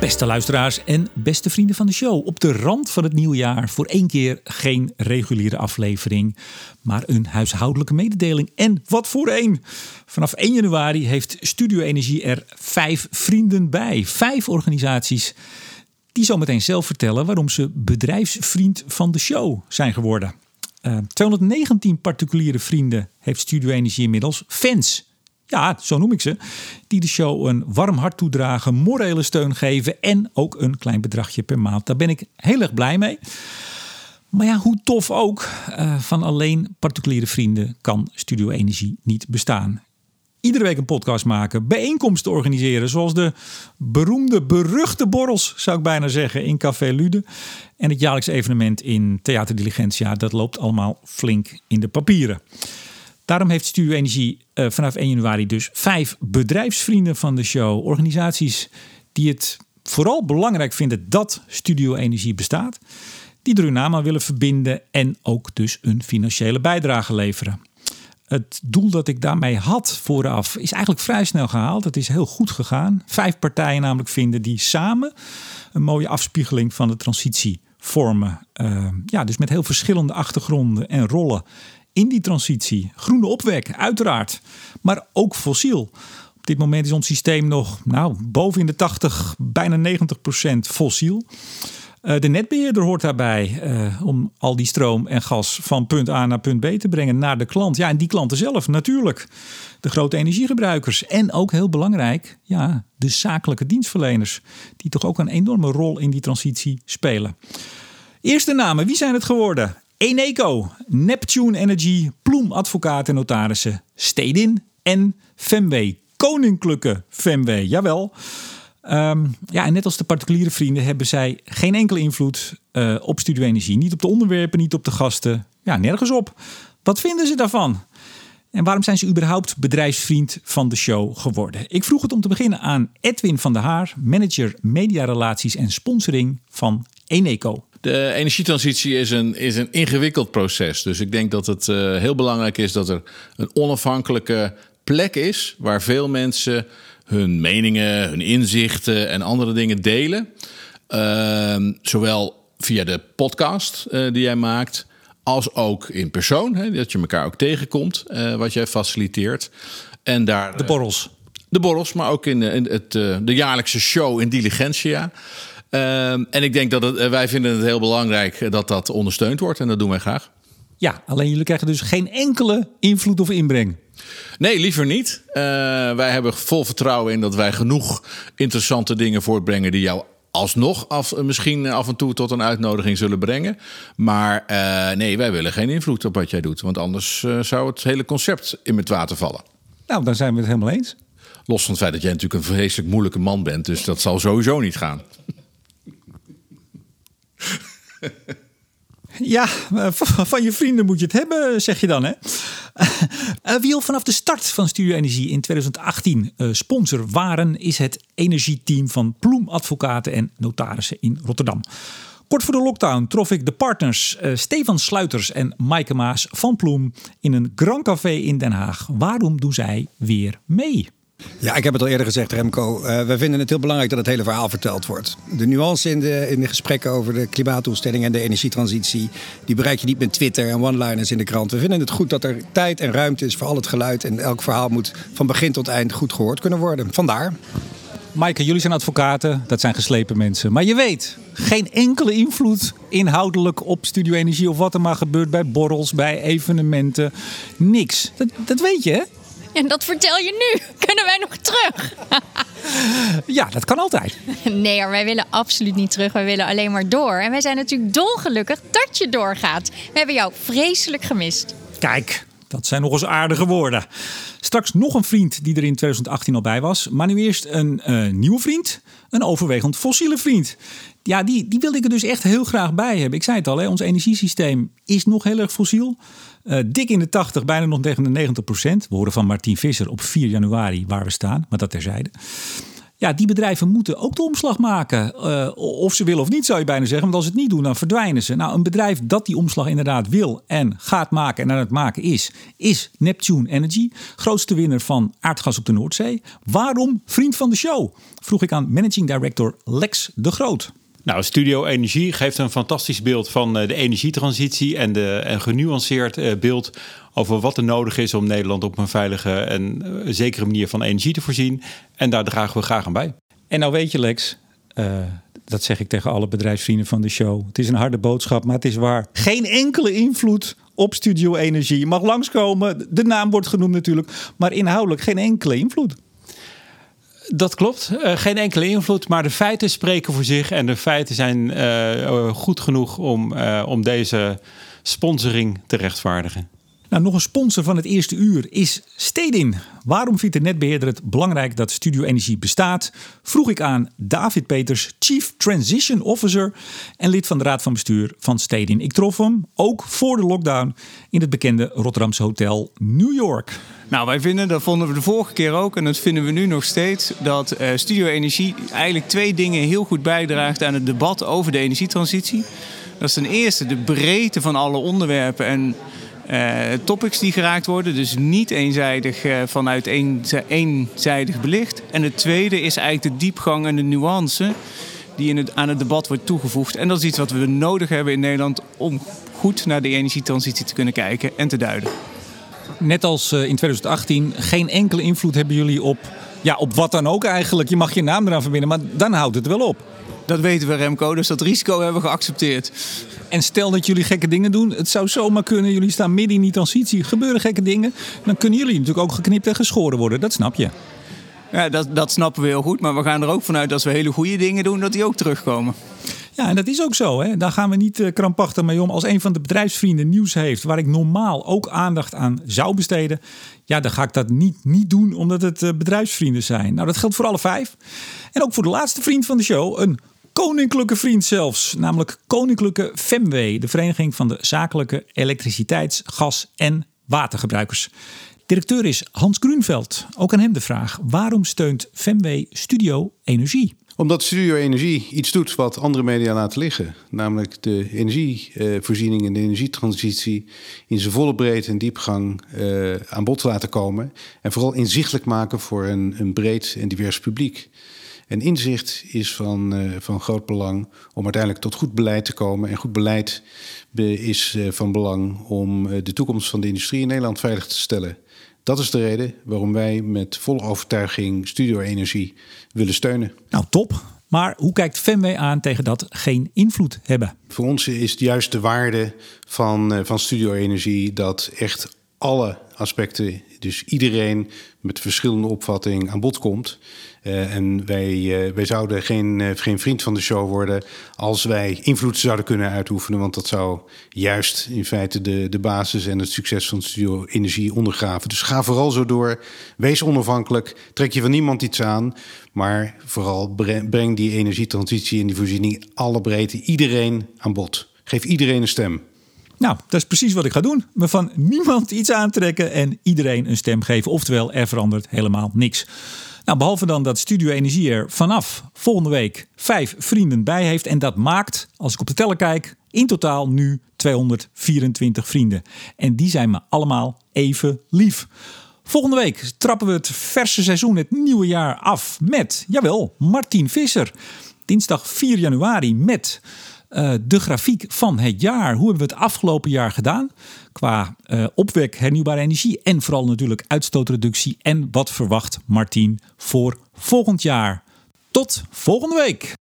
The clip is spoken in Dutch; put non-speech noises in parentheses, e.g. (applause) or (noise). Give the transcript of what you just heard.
Beste luisteraars en beste vrienden van de show. Op de rand van het nieuwjaar voor één keer geen reguliere aflevering, maar een huishoudelijke mededeling. En wat voor één! Vanaf 1 januari heeft Studio Energie er vijf vrienden bij. Vijf organisaties die zometeen zelf vertellen waarom ze bedrijfsvriend van de show zijn geworden. Uh, 219 particuliere vrienden heeft Studio Energie inmiddels. Fans ja, zo noem ik ze, die de show een warm hart toedragen, morele steun geven en ook een klein bedragje per maand. Daar ben ik heel erg blij mee. Maar ja, hoe tof ook, uh, van alleen particuliere vrienden kan Studio Energie niet bestaan. Iedere week een podcast maken, bijeenkomsten organiseren, zoals de beroemde, beruchte borrels, zou ik bijna zeggen, in Café Lude. En het jaarlijks evenement in Theater Diligentia, dat loopt allemaal flink in de papieren. Daarom heeft Studio Energie uh, vanaf 1 januari dus vijf bedrijfsvrienden van de show. Organisaties die het vooral belangrijk vinden dat Studio Energie bestaat. Die er hun naam aan willen verbinden en ook dus een financiële bijdrage leveren. Het doel dat ik daarmee had vooraf is eigenlijk vrij snel gehaald. Het is heel goed gegaan. Vijf partijen namelijk vinden die samen een mooie afspiegeling van de transitie vormen. Uh, ja, dus met heel verschillende achtergronden en rollen in die transitie. Groene opwek, uiteraard, maar ook fossiel. Op dit moment is ons systeem nog nou, boven in de 80, bijna 90% fossiel. Uh, de netbeheerder hoort daarbij uh, om al die stroom en gas van punt A naar punt B te brengen naar de klant. Ja, en die klanten zelf natuurlijk. De grote energiegebruikers. En ook heel belangrijk, ja, de zakelijke dienstverleners. Die toch ook een enorme rol in die transitie spelen. Eerste namen, wie zijn het geworden? Eneco, Neptune Energy, Ploem Advocaten en Notarissen, Stedin en Femway. Koninklijke Femway, jawel. Um, ja, en net als de particuliere vrienden hebben zij geen enkele invloed uh, op Studio Energie. Niet op de onderwerpen, niet op de gasten. Ja, nergens op. Wat vinden ze daarvan? En waarom zijn ze überhaupt bedrijfsvriend van de show geworden? Ik vroeg het om te beginnen aan Edwin van der Haar, manager mediarelaties en sponsoring van Eneco. De energietransitie is een, is een ingewikkeld proces. Dus ik denk dat het uh, heel belangrijk is dat er een onafhankelijke plek is waar veel mensen hun meningen, hun inzichten en andere dingen delen. Uh, zowel via de podcast uh, die jij maakt, als ook in persoon. Hè, dat je elkaar ook tegenkomt, uh, wat jij faciliteert. En daar, de borrels. De borrels, maar ook in, in het, de jaarlijkse show in Diligentia. Um, en ik denk dat het, wij vinden het heel belangrijk dat dat ondersteund wordt. En dat doen wij graag. Ja, alleen jullie krijgen dus geen enkele invloed of inbreng. Nee, liever niet. Uh, wij hebben vol vertrouwen in dat wij genoeg interessante dingen voortbrengen die jou alsnog af, misschien af en toe tot een uitnodiging zullen brengen. Maar uh, nee, wij willen geen invloed op wat jij doet. Want anders uh, zou het hele concept in het water vallen. Nou, dan zijn we het helemaal eens. Los van het feit dat jij natuurlijk een vreselijk moeilijke man bent. Dus dat zal sowieso niet gaan. (laughs) Ja, eh, van je vrienden moet je het hebben, zeg je dan, hè? Eh, al vanaf de start van Studio Energie in 2018 eh, sponsor waren, is het energieteam van Ploem Advocaten en Notarissen in Rotterdam. Kort voor de lockdown trof ik de partners Stefan Sluiters en Maaike Maas van Ploem in een Grand Café in Den Haag. Waarom doen zij weer mee? Ja, ik heb het al eerder gezegd, Remco. Uh, we vinden het heel belangrijk dat het hele verhaal verteld wordt. De nuance in de, in de gesprekken over de klimaatdoelstelling en de energietransitie... die bereik je niet met Twitter en one-liners in de krant. We vinden het goed dat er tijd en ruimte is voor al het geluid... en elk verhaal moet van begin tot eind goed gehoord kunnen worden. Vandaar. Maaike, jullie zijn advocaten, dat zijn geslepen mensen. Maar je weet, geen enkele invloed inhoudelijk op Studio Energie... of wat er maar gebeurt bij borrels, bij evenementen. Niks. Dat, dat weet je, hè? En dat vertel je nu. (laughs) Kunnen wij nog terug? (laughs) ja, dat kan altijd. (laughs) Nee wij willen absoluut niet terug. Wij willen alleen maar door. En wij zijn natuurlijk dolgelukkig dat je doorgaat. We hebben jou vreselijk gemist. Kijk, dat zijn nog eens aardige woorden. Straks nog een vriend die er in 2018 al bij was. Maar nu eerst een uh, nieuwe vriend. Een overwegend fossiele vriend. Ja, die, die wilde ik er dus echt heel graag bij hebben. Ik zei het al, hè, ons energiesysteem is nog heel erg fossiel. Uh, dik in de 80, bijna nog tegen de 90 procent. We horen van Martien Visser op 4 januari waar we staan, maar dat terzijde. Ja, die bedrijven moeten ook de omslag maken. Uh, of ze willen of niet, zou je bijna zeggen. Want als ze het niet doen, dan verdwijnen ze. Nou, een bedrijf dat die omslag inderdaad wil en gaat maken en aan het maken is, is Neptune Energy. Grootste winnaar van aardgas op de Noordzee. Waarom vriend van de show? Vroeg ik aan managing director Lex de Groot. Nou, Studio Energie geeft een fantastisch beeld van eh, de energietransitie en de, een genuanceerd eh, beeld over wat er nodig is om Nederland op een veilige en eh, zekere manier van energie te voorzien. En daar dragen we graag aan bij. En nou weet je, Lex, dat zeg ik tegen alle bedrijfsvrienden van de show. Het is een harde boodschap, maar het is waar. Geen enkele invloed op Studio Energie. Je mag langskomen, de naam wordt genoemd natuurlijk, maar inhoudelijk geen enkele invloed. Dat klopt. Uh, geen enkele invloed, maar de feiten spreken voor zich. En de feiten zijn uh, goed genoeg om, om deze sponsoring te rechtvaardigen. Nou, nog een sponsor van het eerste uur is Stedin. Waarom vindt de netbeheerder het belangrijk dat Studio Energie bestaat? Vroeg ik aan David Peters, Chief Transition Officer en lid van de Raad van Bestuur van Stedin. Ik trof hem ook voor de lockdown in het bekende Rotterdamse hotel New York. Nou, wij vinden, dat vonden we de vorige keer ook en dat vinden we nu nog steeds, dat uh, Studio Energie eigenlijk twee dingen heel goed bijdraagt aan het debat over de energietransitie. Dat is ten eerste de breedte van alle onderwerpen en topics die geraakt worden. Dus niet eenzijdig uh, vanuit een, eenzijdig belicht. En het tweede is eigenlijk de diepgang en de nuance die in het, aan het debat wordt toegevoegd. En dat is iets wat we nodig hebben in Nederland om goed naar de energietransitie te kunnen kijken en te duiden. Net als uh, in 2018, geen enkele invloed hebben jullie op, ja, op wat dan ook eigenlijk. Je mag je naam eraan verbinden, maar dan houdt het wel op. Dat weten we Remco, dus dat risico hebben we geaccepteerd. En stel dat jullie gekke dingen doen. Het zou zomaar kunnen. Jullie staan midden in die transitie. Gebeuren gekke dingen. Dan kunnen jullie natuurlijk ook geknipt en geschoren worden. Dat snap je. Ja, dat, dat snappen we heel goed. Maar we gaan er ook vanuit dat als we hele goede dingen doen, dat die ook terugkomen. Ja, en dat is ook zo. Hè. Daar gaan we niet uh, krampachtig mee om. Als een van de bedrijfsvrienden nieuws heeft waar ik normaal ook aandacht aan zou besteden, ja, dan ga ik dat niet, niet doen omdat het uh, bedrijfsvrienden zijn. Nou, dat geldt voor alle vijf. En ook voor de laatste vriend van de show, een koninklijke vriend zelfs, namelijk Koninklijke Femway, de vereniging van de zakelijke elektriciteits-, gas- en watergebruikers. Directeur is Hans Grunveld. Ook aan hem de vraag: waarom steunt Femway Studio Energie? Omdat Studio Energie iets doet wat andere media laten liggen. Namelijk de energievoorziening en de energietransitie in zijn volle breedte en diepgang uh, aan bod laten komen. En vooral inzichtelijk maken voor een breed en divers publiek. En inzicht is van, uh, van groot belang om uiteindelijk tot goed beleid te komen. En goed beleid is uh, van belang om uh, de toekomst van de industrie in Nederland veilig te stellen. Dat is de reden waarom wij met volle overtuiging Studio Energie willen steunen. Nou, top. Maar hoe kijkt Femway aan tegen dat geen invloed hebben? Voor ons is juist de waarde van, van Studio Energie dat echt alle aspecten, dus iedereen met verschillende opvatting aan bod komt. Uh, en wij, uh, wij zouden geen, uh, geen vriend van de show worden als wij invloed zouden kunnen uitoefenen. Want dat zou juist in feite de, de basis en het succes van Studio Energie ondergraven. Dus ga vooral zo door. Wees onafhankelijk. Trek je van niemand iets aan. Maar vooral breng die energietransitie en die voorziening alle breedte, iedereen aan bod. Geef iedereen een stem. Nou, dat is precies wat ik ga doen. Me van niemand iets aantrekken en iedereen een stem geven. Oftewel, er verandert helemaal niks. Nou, behalve dan dat Studio Energie er vanaf volgende week vijf vrienden bij heeft. En dat maakt, als ik op de teller kijk, in totaal nu 224 vrienden. En die zijn me allemaal even lief. Volgende week trappen we het verse seizoen, het nieuwe jaar af met, jawel, Martin Visser. Dinsdag 4 januari met uh, de grafiek van het jaar. Hoe hebben we het afgelopen jaar gedaan? Qua uh, opwek, hernieuwbare energie en vooral natuurlijk uitstootreductie. En wat verwacht Martin voor volgend jaar? Tot volgende week!